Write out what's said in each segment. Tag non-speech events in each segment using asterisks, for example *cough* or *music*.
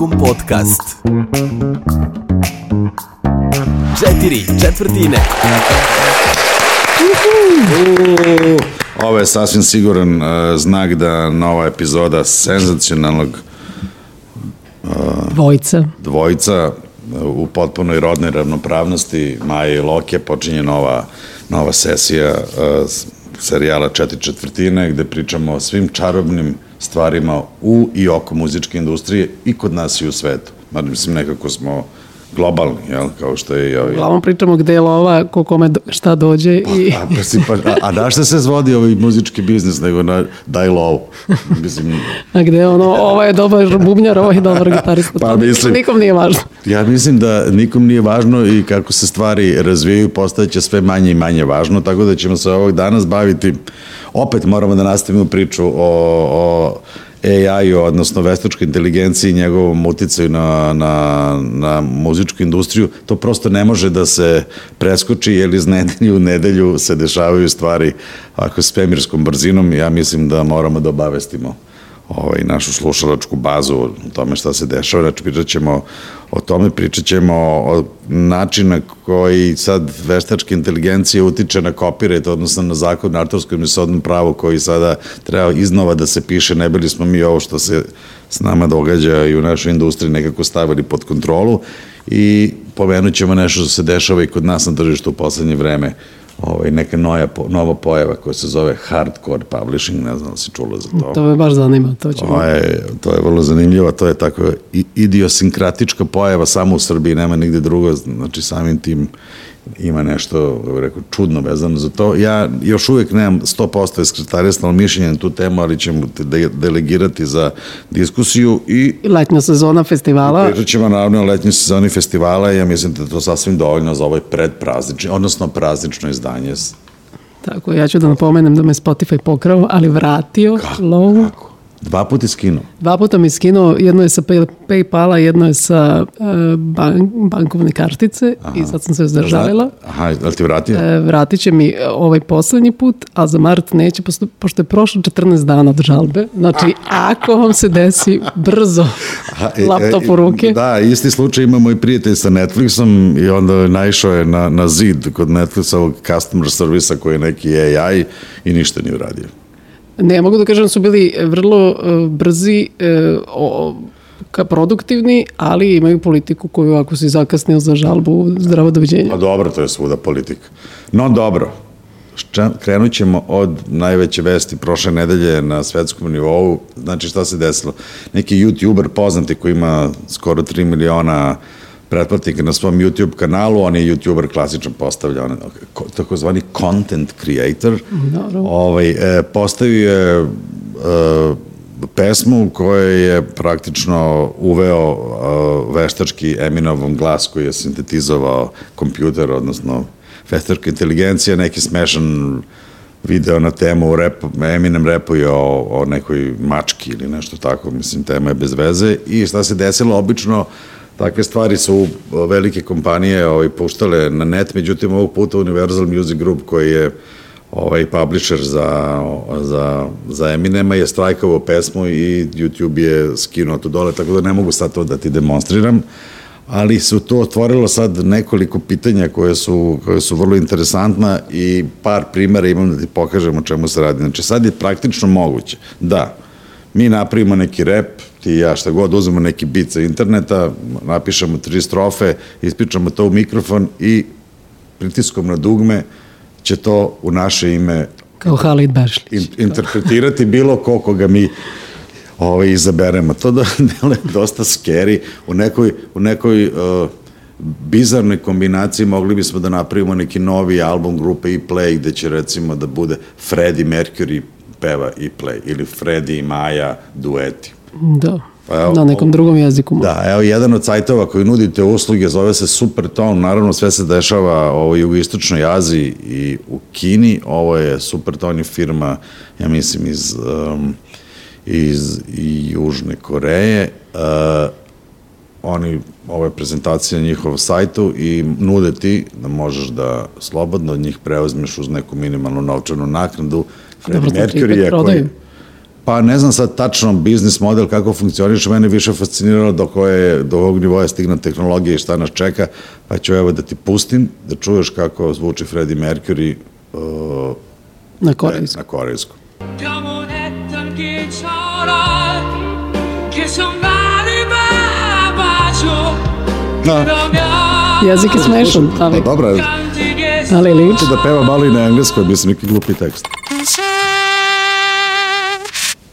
Muzičkom podcast. Četiri četvrtine. Ovo je sasvim siguran uh, znak da nova epizoda senzacionalnog Dvojica. dvojca uh, u potpunoj rodnoj ravnopravnosti Maja i Loke počinje nova, nova sesija uh, serijala Četiri četvrtine gde pričamo o svim čarobnim stvarima u i oko muzičke industrije i kod nas i u svetu. Mada mislim nekako smo globalni, jel? kao što je ovi... Uglavnom pričamo gde je lova, ko kome šta dođe i A, pa, si, pa, a, a na šta se zvodi ovaj muzički biznis nego na daj low? Mislim, a gde je ono, ovo je dobar bubnjar, ovo je dobar gitarista. Pa mislim- Nikom nije važno. ja mislim da nikom nije važno i kako se stvari razvijaju postajeće sve manje i manje važno, tako da ćemo se ovog danas baviti, opet moramo da nastavimo priču o, o AI-u, odnosno veštačkoj inteligenciji i njegovom uticaju na, na, na muzičku industriju, to prosto ne može da se preskoči, jer iz nedelju u nedelju se dešavaju stvari ako s svemirskom brzinom, ja mislim da moramo da obavestimo ovaj, našu slušalačku bazu o tome šta se dešava. Znači, pričat ćemo o tome, pričat ćemo o načina koji sad veštačka inteligencija utiče na copyright, odnosno na zakon na autorskom i pravu koji sada treba iznova da se piše, ne bili smo mi ovo što se s nama događa i u našoj industriji nekako stavili pod kontrolu i pomenut ćemo nešto što se dešava i kod nas na tržištu u poslednje vreme ovaj, neka noja, nova pojava koja se zove hardcore publishing, ne znam da si čula za to. To me baš zanima, to ćemo. To je, to je vrlo zanimljivo, to je tako idiosinkratička pojava samo u Srbiji, nema nigde drugo, znači samim tim ima nešto, kako bih rekao, čudno vezano za to. Ja još uvijek nemam 100% iskretarijasno mišljenje na tu temu, ali ćemo te de- delegirati za diskusiju i I letnja sezona festivala, Pričat ćemo naravno o letnjoj sezoni festivala i ja mislim da je to sasvim dovoljno za ovaj predpraznični, odnosno praznično izdanje. tako, ja ću da napomenem da me Spotify pokrao, ali vratio lovu. Kako? Dva puta skinu. Dva puta mi skinuo, jedno je sa Pay, Paypala, jedno je sa uh, bank, bankovne kartice i sad sam se uzdržavila. Aha, ali ti vratio? E, vratit će mi ovaj poslednji put, a za mart neće, posto, pošto je prošlo 14 dana od žalbe. Znači, ako vam se desi brzo Aha, e, laptop e, u ruke, Da, isti slučaj ima moj prijatelj sa Netflixom i onda je naišao je na, na zid kod Netflixovog customer servisa koji je neki AI i ništa nije uradio. Ne mogu da kažem da su bili vrlo e, brzi, e, o, ka produktivni, ali imaju politiku koju ako si zakasnio za žalbu, zdravo doviđenja. Pa dobro, to je svuda politika. No dobro, krenut ćemo od najveće vesti prošle nedelje na svetskom nivou. Znači šta se desilo? Neki youtuber poznati koji ima skoro 3 miliona pretplatnika na svom YouTube kanalu, on je YouTuber klasičan postavlja, on takozvani content creator. Dobro. Ovaj, e, postavio je e, pesmu koja je praktično uveo e, veštački Eminovom glas koji je sintetizovao kompjuter, odnosno veštačka inteligencija, neki smešan video na temu rap, Eminem repuje o, o nekoj mački ili nešto tako, mislim, tema je bez veze i šta se desilo, obično takve stvari su o, velike kompanije ovaj, puštale na net, međutim ovog puta Universal Music Group koji je ovaj publisher za, za, za Eminema je strajkovao pesmu i YouTube je skinuo to dole, tako da ne mogu sad to da ti demonstriram, ali su to otvorilo sad nekoliko pitanja koje su, koje su vrlo interesantna i par primera imam da ti pokažem o čemu se radi. Znači sad je praktično moguće da mi napravimo neki rep, ti i ja šta god, uzmemo neki bit sa interneta, napišemo tri strofe, ispričamo to u mikrofon i pritiskom na dugme će to u naše ime Kao Halid Bešlić. in, interpretirati bilo ko koga mi ovaj, izaberemo. To da *laughs* deluje dosta scary. U nekoj, u nekoj uh, bizarnoj kombinaciji mogli bismo da napravimo neki novi album grupe i Play gde će recimo da bude Freddie Mercury peva i Play ili Freddie i Maja dueti. Da, Pa evo, na nekom drugom jeziku. Da, evo jedan od sajtova koji nudite usluge zove se Supertone, naravno sve se dešava u jugoistočnoj Aziji i u Kini, ovo je Supertone je firma, ja mislim iz, um, iz Južne Koreje, uh, oni, ovo je prezentacija na njihovom sajtu i nude ti da možeš da slobodno od njih preuzmeš uz neku minimalnu novčanu naknadu. Znači, Mercury je koji, prodaju. Pa ne znam sad tačno biznis model kako funkcioniš, mene više fasciniralo do koje, do ovog nivoja stigna tehnologija i šta nas čeka, pa ću evo da ti pustim, da čuješ kako zvuči Freddie Mercury uh, na korejsku. Na korejsku. Da. Jezik je smešan, ali... Pa dobra, ali liči. Da peva malo i na engleskoj, mislim, neki glupi tekst.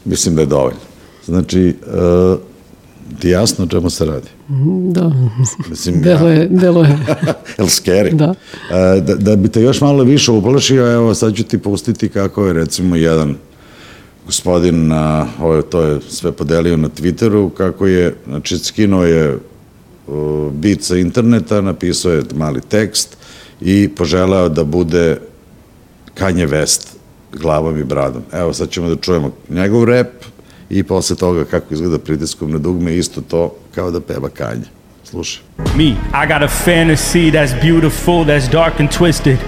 Mislim da je dovoljno. Znači, uh, ti jasno o čemu se radi? Da, Mislim, delo je, delo je. *laughs* Jel scary? Da. E, da. Da bi te još malo više uplašio, evo sad ću ti pustiti kako je recimo jedan gospodin, na, ovo, to je sve podelio na Twitteru, kako je, znači skinuo je uh, bit sa interneta, napisao je mali tekst i poželao da bude Kanye West glavom i bradom. Evo sad ćemo da čujemo njegov rep i posle toga kako izgleda pritiskom na dugme, isto to kao da peva Kanye. Slušaj. Me, I got a fantasy that's beautiful, that's dark and twisted,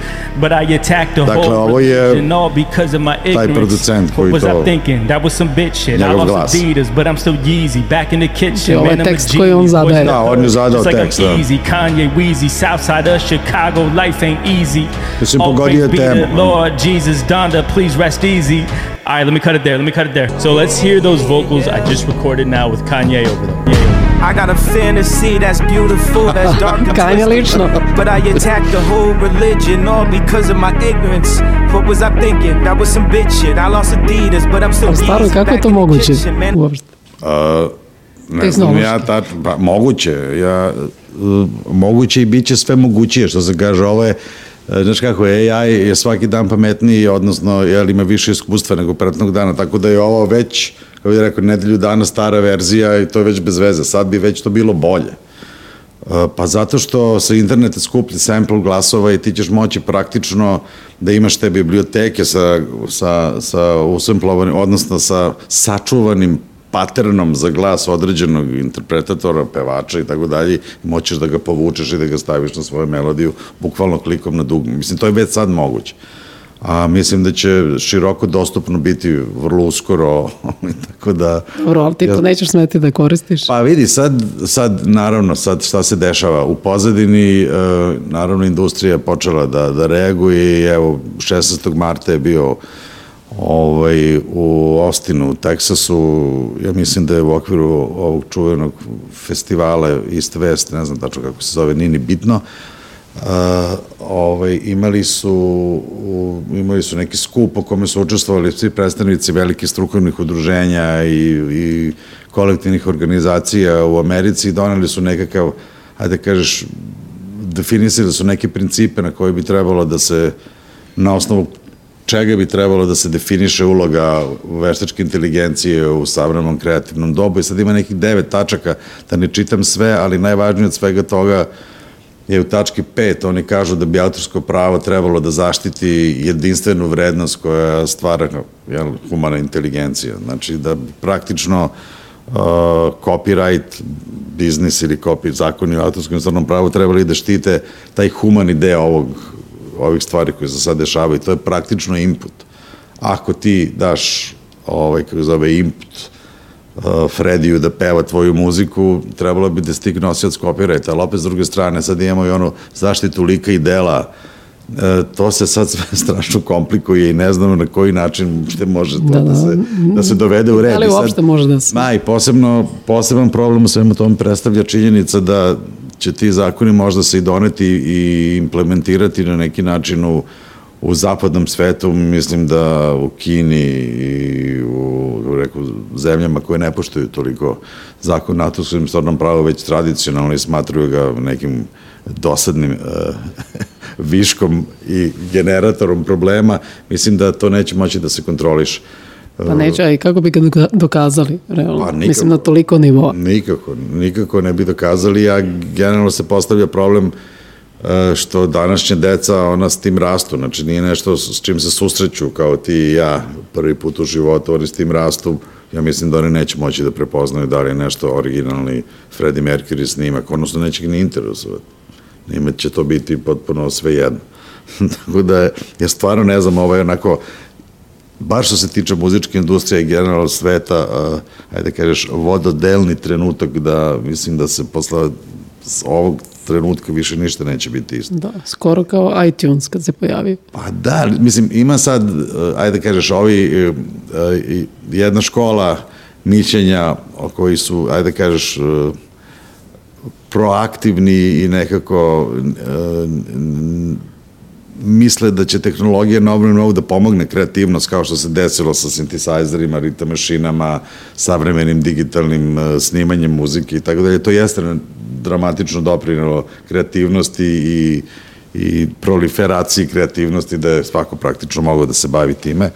but I attacked the Dakle, whole ovo je religion all because of my ignorance. producent koji What was to- I thinking? That was some bitch shit. I lost glas. Adidas, but I'm still Yeezy. Back in the kitchen, ovo je man, I'm a tekst koji on genius. zadaje. Boys, Da, on je zadao Just like tekst, I'm da. easy, Kanye, Weezy, Southside of Chicago, life ain't easy. Mislim, All pogodio je praise be to temu. Lord Jesus, Donda, please rest easy. All right, let me cut it there. Let me cut it there. So let's hear those vocals I just recorded now with Kanye over there. Yeah. I got a fantasy that's beautiful, that's dark *laughs* and lično. But I attacked the whole religion all because of my ignorance. What was I thinking? That was some bitch shit. I lost Adidas, but I'm still Yeezy. kako je Back to in the moguće kitchen, man. uopšte? Ne znam, ja tačno, pa moguće, ja, uh, moguće i bit će sve mogućije, što se kaže, ovo je, uh, znaš kako, AI je svaki dan pametniji, odnosno, jel, ima više iskustva nego pretnog dana, tako da je ovo već, kao bih rekao, nedelju dana stara verzija i to je već bez veze, sad bi već to bilo bolje. Uh, Pa zato što sa interneta skuplji sample glasova i ti ćeš moći praktično da imaš te biblioteke sa, sa, sa usemplovanim, odnosno sa sačuvanim paternom za glas određenog interpretatora, pevača i tako dalje, moćeš da ga povučeš i da ga staviš na svoju melodiju, bukvalno klikom na dugme. Mislim, to je već sad moguće. A mislim da će široko dostupno biti vrlo uskoro, *laughs* tako da... Dobro, ali ti to Ja- nećeš smeti da koristiš. Pa vidi, sad, sad naravno, sad šta se dešava u pozadini, e, naravno industrija je počela da, da reaguje i evo 16. marta je bio ovaj, u Austinu, u Teksasu, ja mislim da je u okviru ovog čuvenog festivala East West, ne znam tačno kako se zove, nije ni bitno, Uh, ovaj, imali su u, imali su neki skup u kome su učestvovali svi predstavnici velikih strukovnih udruženja i, i kolektivnih organizacija u Americi i doneli su nekakav, hajde da kažeš, definisali su neke principe na koje bi trebalo da se, na osnovu čega bi trebalo da se definiše uloga veštačke inteligencije u savremenom kreativnom dobu. I sad ima nekih devet tačaka, da ne čitam sve, ali najvažnije od svega toga je u tački 5, oni kažu da bi autorsko pravo trebalo da zaštiti jedinstvenu vrednost koja stvara jel, humana inteligencija. Znači da praktično uh, copyright biznis ili copy, zakoni o autorskom i stvarnom pravu trebali da štite taj humani deo ovog, ovih stvari koje se sad dešavaju. To je praktično input. Ako ti daš ovaj, kako zove, input Frediju da peva tvoju muziku, trebalo bi da stigne nosilac copyrighta, ali opet s druge strane sad imamo i onu zaštitu lika i dela, E, to se sad sve *laughs* strašno komplikuje i ne znamo na koji način što može to da, Da, se, da se dovede u red. Da li I sad- uopšte može da se- Ma i posebno, poseban problem u svemu tom predstavlja činjenica da će ti zakoni možda se i doneti i implementirati na neki način u, u zapadnom svetu, mislim da u Kini i u, rekao, zemljama koje ne poštuju toliko zakon na autorskom stvarnom pravu već tradicionalno i smatruju ga nekim dosadnim uh, *laughs* viškom i generatorom problema, mislim da to neće moći da se kontroliše. Pa neće, i kako bi ga doka- dokazali, realno. Pa, nikako. Mislim, na toliko nivoa. Nikako, nikako ne bi dokazali, a generalno se postavlja problem e, što današnje deca, ona s tim rastu, znači nije nešto s čim se susreću kao ti i ja prvi put u životu, oni s tim rastu, ja mislim da oni neće moći da prepoznaju da li je nešto originalni Freddie Mercury snimak, odnosno neće ga ni interesovati. Njima će to biti potpuno sve jedno. *laughs* Tako da, ja stvarno ne znam, ovo je onako, baš što se tiče muzičke industrije i generalno sveta, uh, ajde kažeš, vododelni trenutak da, mislim da se posle ovog trenutka više ništa neće biti isto. Da, skoro kao iTunes kad se pojavi. Pa da, mislim, ima sad, uh, ajde kažeš, ovi, uh, uh, jedna škola mišljenja o koji su, ajde kažeš, uh, proaktivni i nekako misle da će tehnologija na ovom novu da pomogne kreativnost kao što se desilo sa sintisajzerima, rita mašinama, savremenim digitalnim uh, snimanjem muzike i tako dalje. To jeste dramatično doprinelo kreativnosti i, i proliferaciji kreativnosti da je svako praktično mogao da se bavi time.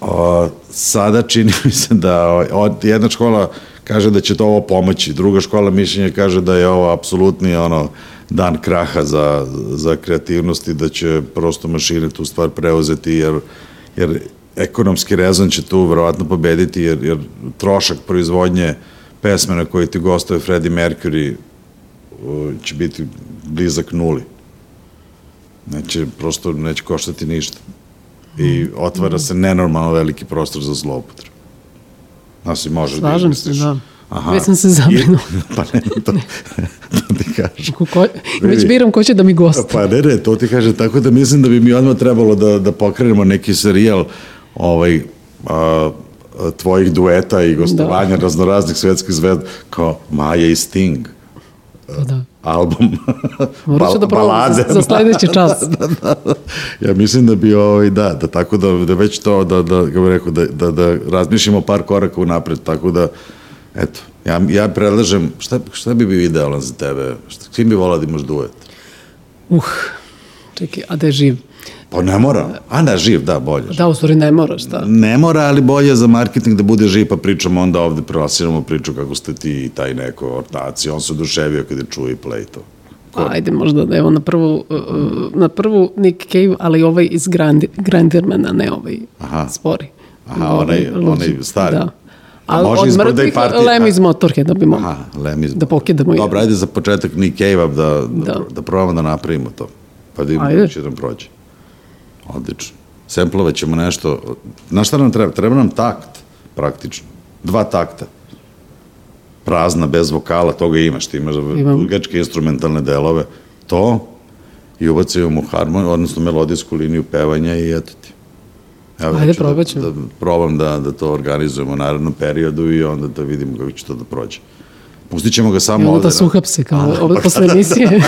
O, sada čini mi se da od, jedna škola kaže da će to ovo pomoći, druga škola mišljenja kaže da je ovo apsolutni ono dan kraha za, za kreativnost i da će prosto mašine tu stvar preuzeti jer, jer ekonomski rezon će tu verovatno pobediti jer, jer trošak proizvodnje pesme na kojoj ti gostuje Freddie Mercury o, će biti blizak nuli. Neće, prosto neće koštati ništa. I otvara se nenormalno veliki prostor za zloupotrebu. Znaš, i može da Slažem se, izmisliš. Da. Već sam se zabrinula. I- pa ne, to, *laughs* to ti kažem. Ko, već biram ko će da mi gosti. Pa ne, ne, to ti kaže, tako da mislim da bi mi odmah trebalo da, da pokrenemo neki serijal ovaj, a, tvojih dueta i gostovanja da. raznoraznih svetskih zvezda kao Maja i Sting Pa da. album *laughs* Morat ću da probam za, za sledeći *laughs* čas. da, da, da. Ja mislim da bi ovaj, da, da tako da, da već to, da, da, kako bih rekao, da, da, da razmišljamo par koraka unapred, tako da, eto, ja, ja predlažem, šta, šta bi bio idealan za tebe? Šta, s kim bi volao da imaš duet? Uh, čekaj, a da je živ? Pa ne mora. A da, živ, da, bolje. Da, u stvari ne mora, šta? Ne mora, ali bolje za marketing da bude živ, pa pričamo onda ovde, prelasiramo priču kako ste ti i taj neko ortaci. On se oduševio kada je čuo i play to. Pa, ajde možda da evo na prvu, uh, na prvu Nick Cave, ali ovaj iz Grandi, Grandirmana, ne ovaj Aha. spori. Aha, Ovaj onaj- luđi. onaj stari. Da. A Ali može iz Birthday mrtvih Party? Lem A- iz Motorheada bi mogli. Aha, Lemiz. Da pokidamo i- Dobro, ajde za početak Nick Cave-a da, da, Da. da probamo da napravimo to. Pa da imamo da će nam prođe. Odlično. Semplovat ćemo nešto. Znaš šta nam treba? Treba nam takt, praktično. Dva takta. Prazna, bez vokala, toga imaš. Ti imaš Imam. dugačke instrumentalne delove. To i ubacujemo harmoniju, odnosno melodijsku liniju pevanja i eto ti. Evo, Ajde, ću probat ćemo. Da, da probam da, da to organizujemo u narednom periodu i onda da vidimo kako će to da prođe. Pustit ćemo ga I samo onda ovde. da na- se uhapse kao ovde posle emisije.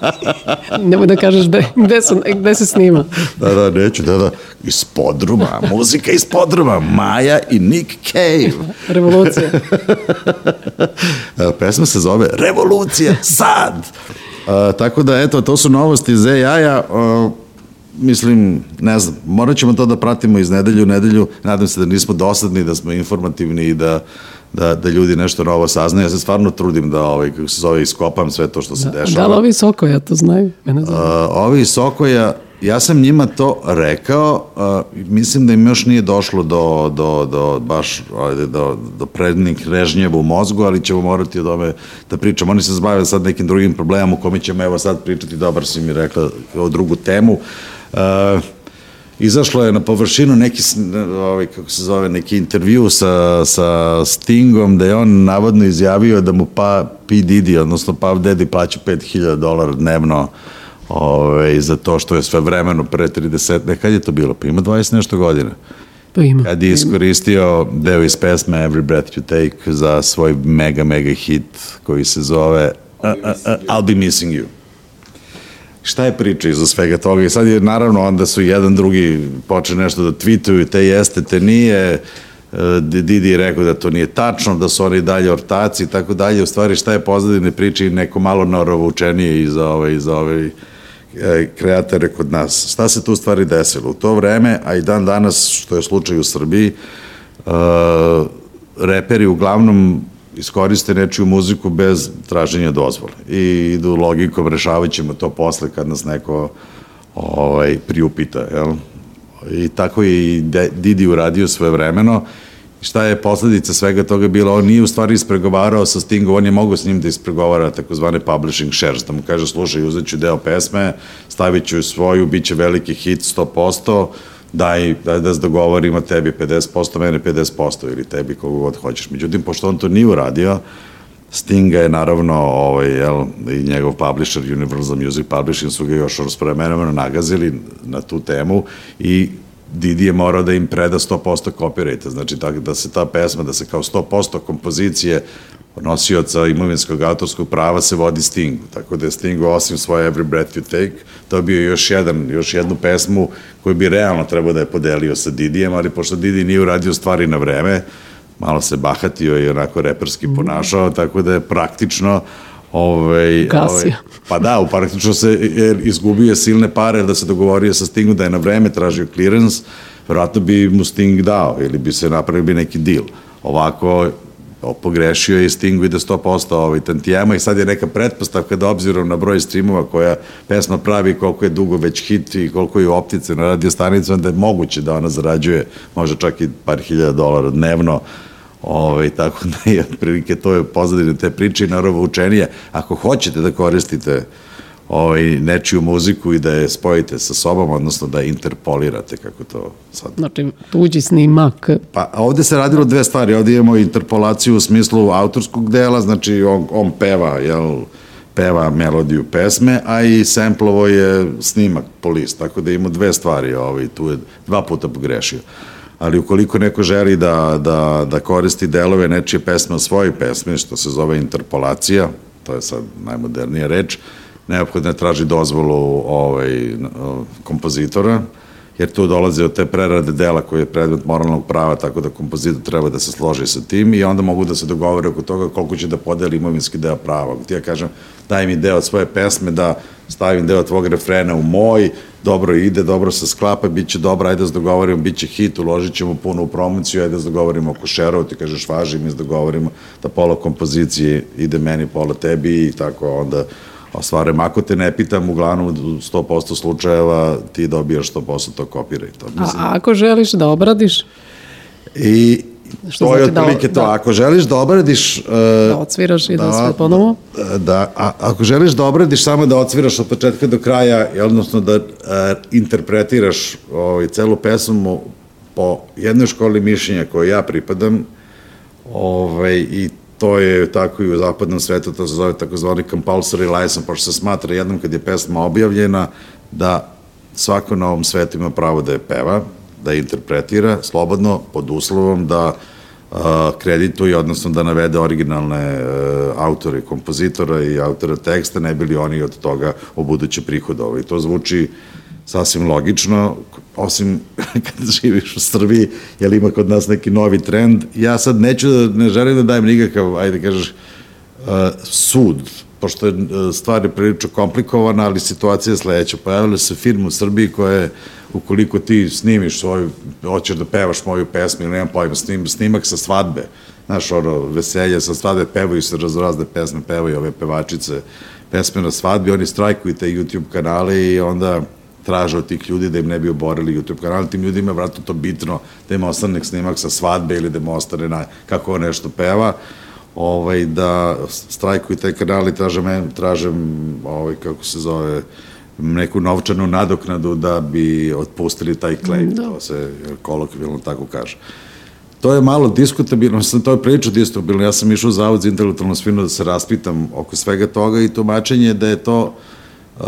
*laughs* Nemoj da kažeš gde, gde, su, gde se snima. Da, da, neću, da, da. Iz podruma, muzika iz podruma, Maja i Nick Cave. Revolucija. *laughs* E, Pesma se zove Revolucija sad. E, tako da, eto, to su novosti iz AI-a. E, mislim, ne znam, morat ćemo to da pratimo iz nedelju u nedelju. Nadam se da nismo dosadni, da smo informativni i da da, da ljudi nešto novo saznaju. Ja se stvarno trudim da, ovaj, kako se zove, iskopam sve to što se Da, dešava. da li ovi Sokoja to znaju? Mene znam. Uh, ovi Sokoja, ja sam njima to rekao, uh, mislim da im još nije došlo do, do, do baš ajde, do, do prednih režnjeva u mozgu, ali ćemo morati o tome da pričamo. Oni se zbavaju sad nekim drugim problemom u kome ćemo evo sad pričati, dobar si mi rekla, o drugu temu. Uh, izašlo je na površinu neki, ovaj, kako se zove, neki intervju sa, sa Stingom, da je on navodno izjavio da mu pa P. Didi, odnosno Puff Daddy plaća 5000 dolara dnevno ovaj, za to što je sve vremeno pre 30, ne, kad je to bilo? Pa ima 20 nešto godina. Pa ima. Kad je iskoristio deo iz pesme Every Breath You Take za svoj mega, mega hit koji se zove uh, uh, uh, I'll Be Missing You. Šta je priča iza svega toga? I sad je naravno onda su jedan drugi počeli nešto da tweetuju, te jeste, te nije. E, Didi je rekao da to nije tačno, da su oni dalje ortaci i tako dalje. U stvari šta je pozadine priče i neko malo norovučenije iza ove, iza ove e, kreatore kod nas. Šta se tu stvari desilo? U to vreme, a i dan danas, što je slučaj u Srbiji, uh, reperi uglavnom iskoriste nečiju muziku bez traženja dozvole i idu logikom, rešavat ćemo to posle kad nas neko ovaj, priupita, jel? I tako je i Didi uradio svoje vremeno. Šta je posledica svega toga bila? On nije u stvari ispregovarao sa Stingom, on je mogao s njim da ispregovara takozvane publishing shares, da mu kaže, slušaj, uzet ću deo pesme, stavit ću svoju, bit će veliki hit 100%, daj, daj da se dogovorimo tebi 50%, mene 50% ili tebi kogo god hoćeš. Međutim, pošto on to nije uradio, Stinga je naravno ovaj, jel, i njegov publisher Universal Music Publishing su ga još raspremenovano nagazili na tu temu i Didi je morao da im preda 100% copyrighta, znači tako da se ta pesma, da se kao 100% kompozicije nosioca imovinskog autorskog prava se vodi Stingu, tako da je Stingu osim svoje Every Breath You Take dobio još, jedan, još jednu pesmu koju bi realno trebao da je podelio sa Didijem, ali pošto Didi nije uradio stvari na vreme, malo se bahatio i onako reperski ponašao, tako da je praktično Ovaj, Gasio. ovaj, pa da, u praktično se izgubio silne pare da se dogovorio sa Stingom da je na vreme tražio clearance, verovatno bi mu Sting dao ili bi se napravio bi neki deal. Ovako pogrešio je i Sting ide 100% ovaj tantijema i sad je neka pretpostavka da obzirom na broj streamova koja pesma pravi koliko je dugo već hit i koliko je optice na radio stanicama da je moguće da ona zarađuje možda čak i par hiljada dolara dnevno Ove, tako da je otprilike to je pozadine te priče i naravno učenije. Ako hoćete da koristite ovaj, nečiju muziku i da je spojite sa sobom, odnosno da interpolirate, kako to sad Znači, tuđi snimak. Pa ovde se radilo dve stvari. Ovde imamo interpolaciju u smislu autorskog dela, znači on, on peva, jel, peva melodiju pesme, a i semplovo je snimak po list, tako da ima dve stvari, ovaj, tu je dva puta pogrešio. Ali ukoliko neko želi da, da, da koristi delove nečije pesme o svojoj pesmi, što se zove interpolacija, to je sad najmodernija reč, neophodno je traži dozvolu ovaj, kompozitora, jer tu dolaze od te prerade dela koji je predmet moralnog prava, tako da kompozitor treba da se složi sa tim i onda mogu da se dogovore oko toga koliko će da podeli imovinski deo prava. Ti ja kažem, daj mi deo svoje pesme, da stavim deo tvog refrena u moj, dobro ide, dobro se sklapa, bit će dobro, ajde da se dogovorimo, bit će hit, uložit ćemo puno u promociju, ajde da se dogovorimo oko šerova, ti kažeš važi, mi se dogovorimo da pola kompozicije ide meni, pola tebi i tako onda ostvarujem. Ako te ne pitam, uglavnom u 100% slučajeva ti dobijaš 100% to copyright. A, a ako želiš da obradiš, I Što to je znači da- otprilike to. da- Ako želiš da obradiš... Uh, da odsviraš i da, sve ponovo? Da, da, a, ako želiš da obradiš samo da odsviraš od početka do kraja, odnosno da uh, interpretiraš ovaj, celu pesmu po jednoj školi mišljenja koju ja pripadam, ovaj, i to je tako i u zapadnom svetu, to se zove takozvani compulsory license, pošto se smatra jednom kad je pesma objavljena, da svako na ovom svetu ima pravo da je peva, da je interpretira slobodno pod uslovom da a, kredituje, odnosno da navede originalne e, autore, kompozitora i autora teksta, ne bili oni od toga u buduće prihodovali. To zvuči sasvim logično, osim *laughs* kad živiš u Srbiji, jer ima kod nas neki novi trend. Ja sad neću, da, ne želim da dajem nikakav, ajde kažeš, uh, sud, pošto je uh, stvar je prilično komplikovana, ali situacija je sledeća. Pojavila se firma u Srbiji koja je, ukoliko ti snimiš svoju, hoćeš da pevaš moju pesmu ili nemam pojma, snim, snimak sa svadbe, znaš, ono, veselje sa svadbe, pevaju se razrazne pesme, pevaju ove pevačice, pesme na svadbi, oni strajkuju te YouTube kanale i onda traže od tih ljudi da im ne bi oborili YouTube kanal, tim ljudima je vratno to bitno da im ostane snimak sa svadbe ili da im ostane na, kako on nešto peva, ovaj, da strajkuju taj kanal i traže, men, traže ovaj, kako se zove, neku novčanu nadoknadu da bi otpustili taj claim, Da. to se kolokvijalno tako kaže. To je malo diskutabilno, sam to je priča diskutabilno, ja sam išao u Zavod za intelektualnu svinu da se raspitam oko svega toga i tumačenje da je to uh,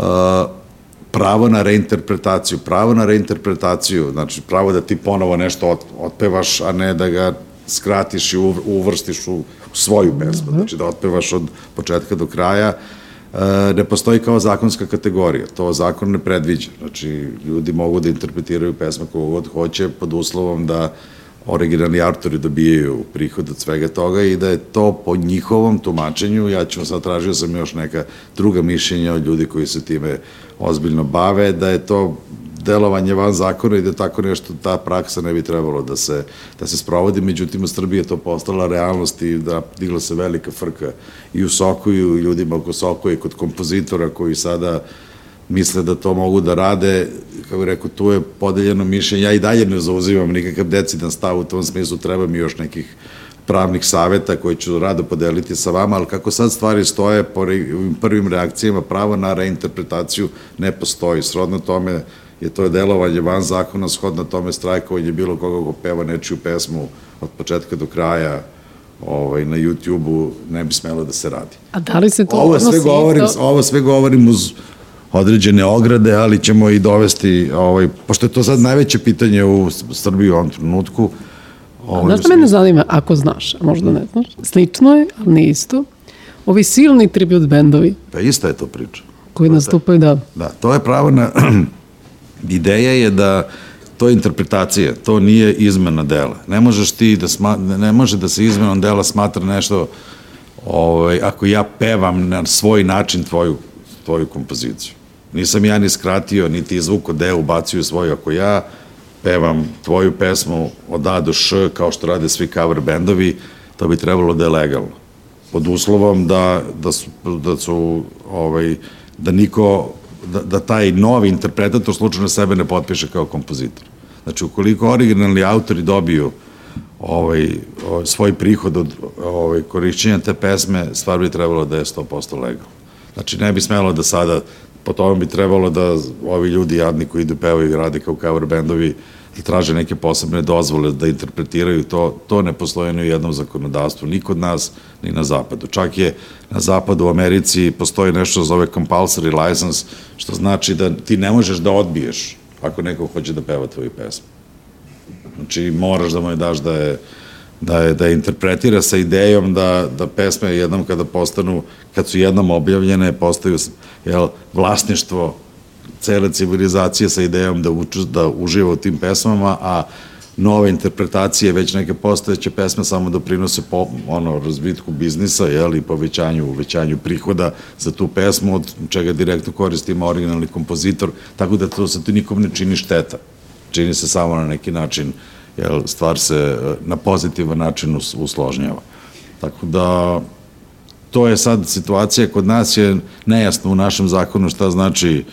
pravo na reinterpretaciju, pravo na reinterpretaciju, znači pravo da ti ponovo nešto ot, otpevaš, a ne da ga skratiš i uv- uvrstiš u, u svoju pesmu, znači da otpevaš od početka do kraja, e, ne postoji kao zakonska kategorija, to zakon ne predviđa, znači ljudi mogu da interpretiraju pesme kogo god hoće pod uslovom da originalni autori dobijaju prihod od svega toga i da je to po njihovom tumačenju, ja ću sad tražio sam još neka druga mišljenja od ljudi koji se time ozbiljno bave, da je to delovanje van zakona i da tako nešto, ta praksa ne bi trebalo da se, da se sprovodi, međutim u Srbiji je to postala realnost i da digla se velika frka i u Soku i u ljudima oko Soku i kod kompozitora koji sada misle da to mogu da rade, kako rekao, tu je podeljeno mišljenje, ja i dalje ne zauzimam nikakav decidan stav u tom smislu, treba mi još nekih pravnih saveta koje ću rado podeliti sa vama, ali kako sad stvari stoje po prvim reakcijama, pravo na reinterpretaciju ne postoji. Srodno tome je to delovanje van zakona shodno tome strajkovanje bilo koga ko peva nečiju pesmu od početka do kraja ovaj, na YouTube-u ne bi smelo da se radi. A da li se to Ovo sve odnosi govorim, isto- ovo sve govorim uz određene ograde, ali ćemo i dovesti, ovaj, pošto je to sad najveće pitanje u Srbiji u ovom trenutku. Ovaj, Znaš šta mene zanima, ako znaš, možda ne znaš, slično je, ali nije isto, ovi silni tribut bendovi Pa ista je to priča. koji nastupaju, da, Da, to je pravo na... *clears throat* Ideja je da to je interpretacija, to nije izmena dela. Ne možeš ti da sma, ne može da se izmenom dela smatra nešto ovaj, ako ja pevam na svoj način tvoju, tvoju kompoziciju. Nisam ja ni skratio, niti izvuko deo ubacio svoju. Ako ja pevam tvoju pesmu od A do Š, kao što rade svi cover bendovi, to bi trebalo da je legalno pod uslovom da, da su, da su ovaj, da niko da, da taj novi interpretator slučajno sebe ne potpiše kao kompozitor. Znači, ukoliko originalni autori dobiju ovaj, ovaj, svoj prihod od ovaj, korišćenja te pesme, stvar bi trebalo da je 100% legalno. Znači, ne bi smelo da sada, po tome bi trebalo da ovi ljudi jadni koji idu pevaju i rade kao cover bendovi, da traže neke posebne dozvole da interpretiraju to, to ne postoje ni u jednom zakonodavstvu, ni kod nas, ni na zapadu. Čak je na zapadu u Americi postoji nešto što zove compulsory license, što znači da ti ne možeš da odbiješ ako neko hoće da peva tvoju pesmu. Znači, moraš da mu je daš da je, da je, da je interpretira sa idejom da, da pesme jednom kada postanu, kad su jednom objavljene, postaju jel, vlasništvo cele civilizacije sa idejom da, uču, da uživa u tim pesmama, a nove interpretacije, već neke postojeće pesme samo doprinose po, ono, razvitku biznisa jel, i povećanju, uvećanju prihoda za tu pesmu, od čega direktno koristi originalni kompozitor, tako da to se tu nikom ne čini šteta. Čini se samo na neki način, jel, stvar se eh, na pozitivan način us, usložnjava. Tako da, to je sad situacija kod nas je nejasno u našem zakonu šta znači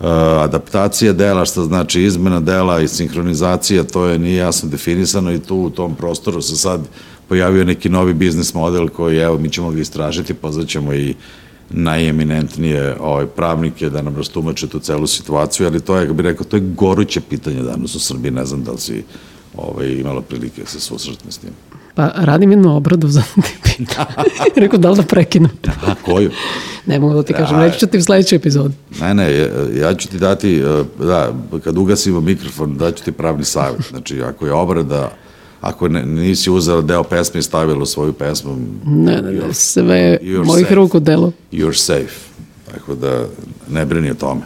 uh, adaptacija dela, šta znači izmena dela i sinhronizacija, to je nije jasno definisano i tu u tom prostoru se sad pojavio neki novi biznis model koji, evo, mi ćemo ga istražiti, pozvaćemo i najeminentnije ovaj, pravnike da nam rastumače tu celu situaciju, ali to je, kako bih rekao, to je goruće pitanje danas u Srbiji, ne znam da li si ovaj, imala prilike da se susretne s tim. pa radim jednu obradu za *laughs* tipi. Rekao, da li da prekinem? A, koju? Ne mogu da ti kažem, Da. reći ću ti u sledećoj epizodi. Ne, ne, ja- ću ti dati, e, da, kad ugasimo mikrofon, daću ti pravni savjet. Znači, ako je obrada, ako ne, nisi uzela deo pesme i stavila u svoju pesmu, Ne, ne, ne, sve mojih ruku delo. you're safe. Tako da, ne brini o tome.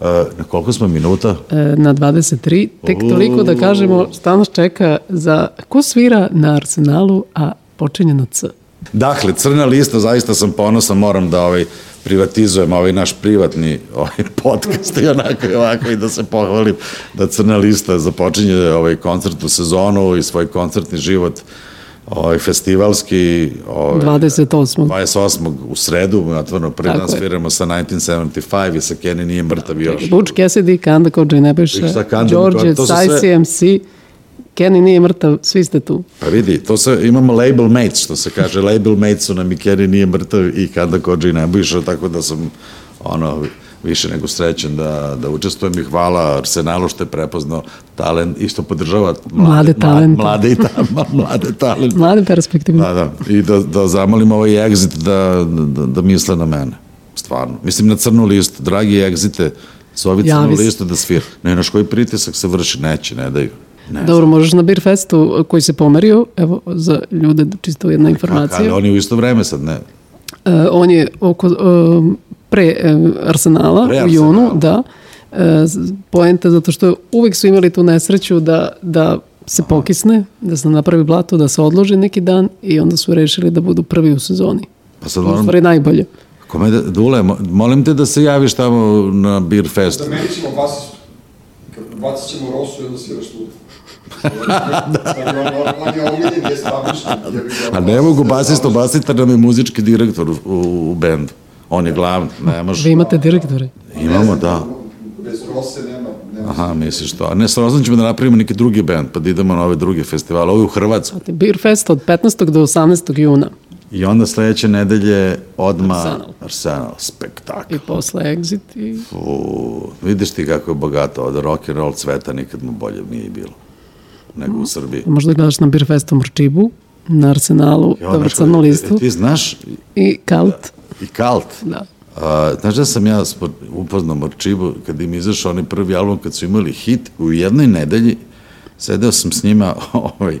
E, na koliko smo minuta? E, na 23, tek toliko da kažemo šta nas čeka za ko svira na Arsenalu, a počinje na C. Dakle, crna lista, zaista sam ponosan, moram da ovaj, privatizujem ovaj naš privatni ovaj podcast i onako i ovako i da se pohvalim da crna lista započinje ovaj koncertnu sezonu i svoj koncertni život ovaj festivalski ovaj 28. 28. u sredu, otvorno prvi Tako dan je. sviramo sa 1975 i sa Kenny nije mrtav još. Butch Cassidy, Kanda Kođe Kanda, George, ICMC, Kenny nije mrtav, svi ste tu. Pa vidi, to se, imamo label mates, što se kaže, label mates su nam i Kenny nije mrtav i Kanda Kođe i Nebojša, tako da sam ono, više nego srećen da, da učestvujem i hvala Arsenalu što je prepoznao talent i što podržava Mlade talente. Mlade, i ta, *laughs* mlade talente. Mlade perspektivne. Da, da. I da, da zamolim ovaj exit da, da, da misle na mene. Stvarno. Mislim na crnu listu. Dragi exite, sovi crnu listu da svira. Ne, naš koji pritisak se vrši, neće, ne daju. Ne. Dobro, možeš na Beer Festu koji se pomerio, evo za ljude čisto jedna informacija. Ali oni u isto vreme sad, ne. E, on je oko, e, pre e, Arsenala Pre u junu, da. E, poenta zato što uvek su imali tu nesreću da, da se pokisne, da se napravi blato, da se odloži neki dan i onda su rešili da budu prvi u sezoni. Pa sad moram, stvari najbolje. kome da, Dule, mo- molim te da se javiš tamo na Beer Fest. Da meni ćemo. Kad bacit ćemo rosu i onda sviraš tu. *laughs* da. Stavišni. A ne mogu basisto, basista nam je muzički direktor u, u, u bendu. On je glavni, ne može. Vi imate direktore. Imamo, da. Bez rose nema, nema Aha, misliš to. A ne, sa Rozom ćemo da napravimo neki drugi band, pa da idemo na ove druge festivale. Ovo je u Hrvatsku. Beer Fest od 15. do 18. juna. I onda sledeće nedelje odma Arsenal. Arsenal, spektakl. I posle exit i U, vidiš ti kako je bogato, od rock and roll cveta nikad mu bolje nije i bilo nego u Srbiji. možda gledaš na Beer Festu Mrčibu, na Arsenalu, dobro što- crnu e, listu Ti znaš i Kalt. I Kalt. Da. A, znaš da sam ja upoznao Marčibu kad im izašao onaj prvi album kad su imali hit u jednoj nedelji sedeo sam s njima *laughs* ovaj,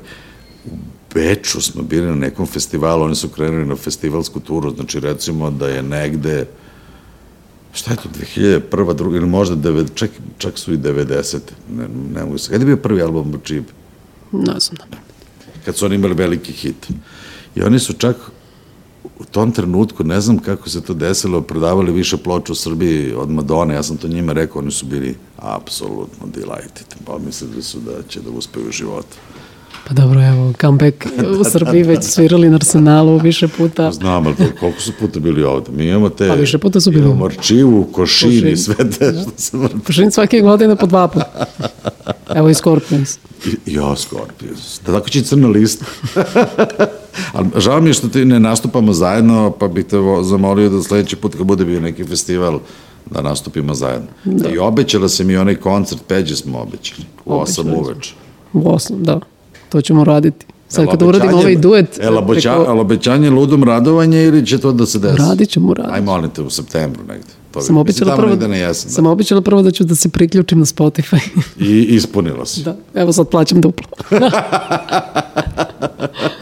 u Beču smo bili na nekom festivalu oni su krenuli na festivalsku turu znači recimo da je negde šta je to 2001. druga ili možda 9, čak, čak su i 90. Ne, ne mogu se. Kada je bio prvi album Marčibe? Ne znam. kad su oni imali veliki hit. I oni su čak u tom trenutku, ne znam kako se to desilo, prodavali više ploča u Srbiji od Madone, ja sam to njima rekao, oni su bili apsolutno delighted, pa mislili su da će da uspeju u životu. Pa dobro, evo, comeback u Srbiji već svirali na Arsenalu više puta. Znam, ali koliko su puta bili ovde? Mi imamo te... Pa više puta su bili. Imamo Arčivu, Košin i Košin. sve te što se... Pošin svake godine po dva puta. Evo i Scorpions. Ja, Scorpions. Da tako će crna lista. *laughs* Ali žao mi je što ti ne nastupamo zajedno, pa bih te zamolio da sledeći put kad bude bio neki festival, da nastupimo zajedno. Da. I obećala se mi onaj koncert, Peđe smo obećali, u 8 smo. uveče. U osam, da. To ćemo raditi. Sad kada uradimo ovaj duet, preko- jel obećanje ludom radovanje ili će to da se desi? Radit ćemo, radit Aj, molim te, u septembru negde. To sam tamo prvo, negde na jesen, sam prvo da ću da se priključim na Spotify. da. *laughs* I ispunilo se. da, evo sad plaćam duplo. *laughs*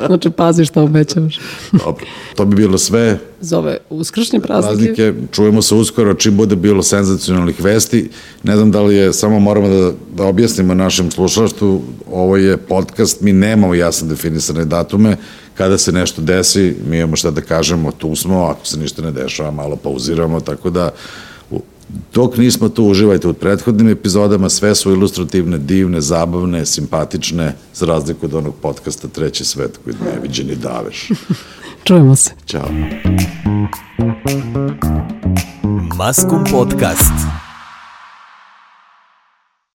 znači, pazi šta obećavaš. Dobro. To bi bilo sve. Za ove uskršnje praznike, praznike. Čujemo se uskoro čim bude bilo senzacionalnih vesti. Ne znam da li je, samo moramo da, da objasnimo našem slušalaštu, ovo je podcast, mi nemamo jasno definisane datume, kada se nešto desi, mi imamo šta da kažemo, tu smo, ako se ništa ne dešava, malo pauziramo, tako da dok nismo tu, uživajte u prethodnim epizodama, sve su ilustrativne, divne, zabavne, simpatične, za razliku od onog podcasta Treći svet koji neviđeni daveš. *laughs* čujemo se. Ćao. Maskum Podcast.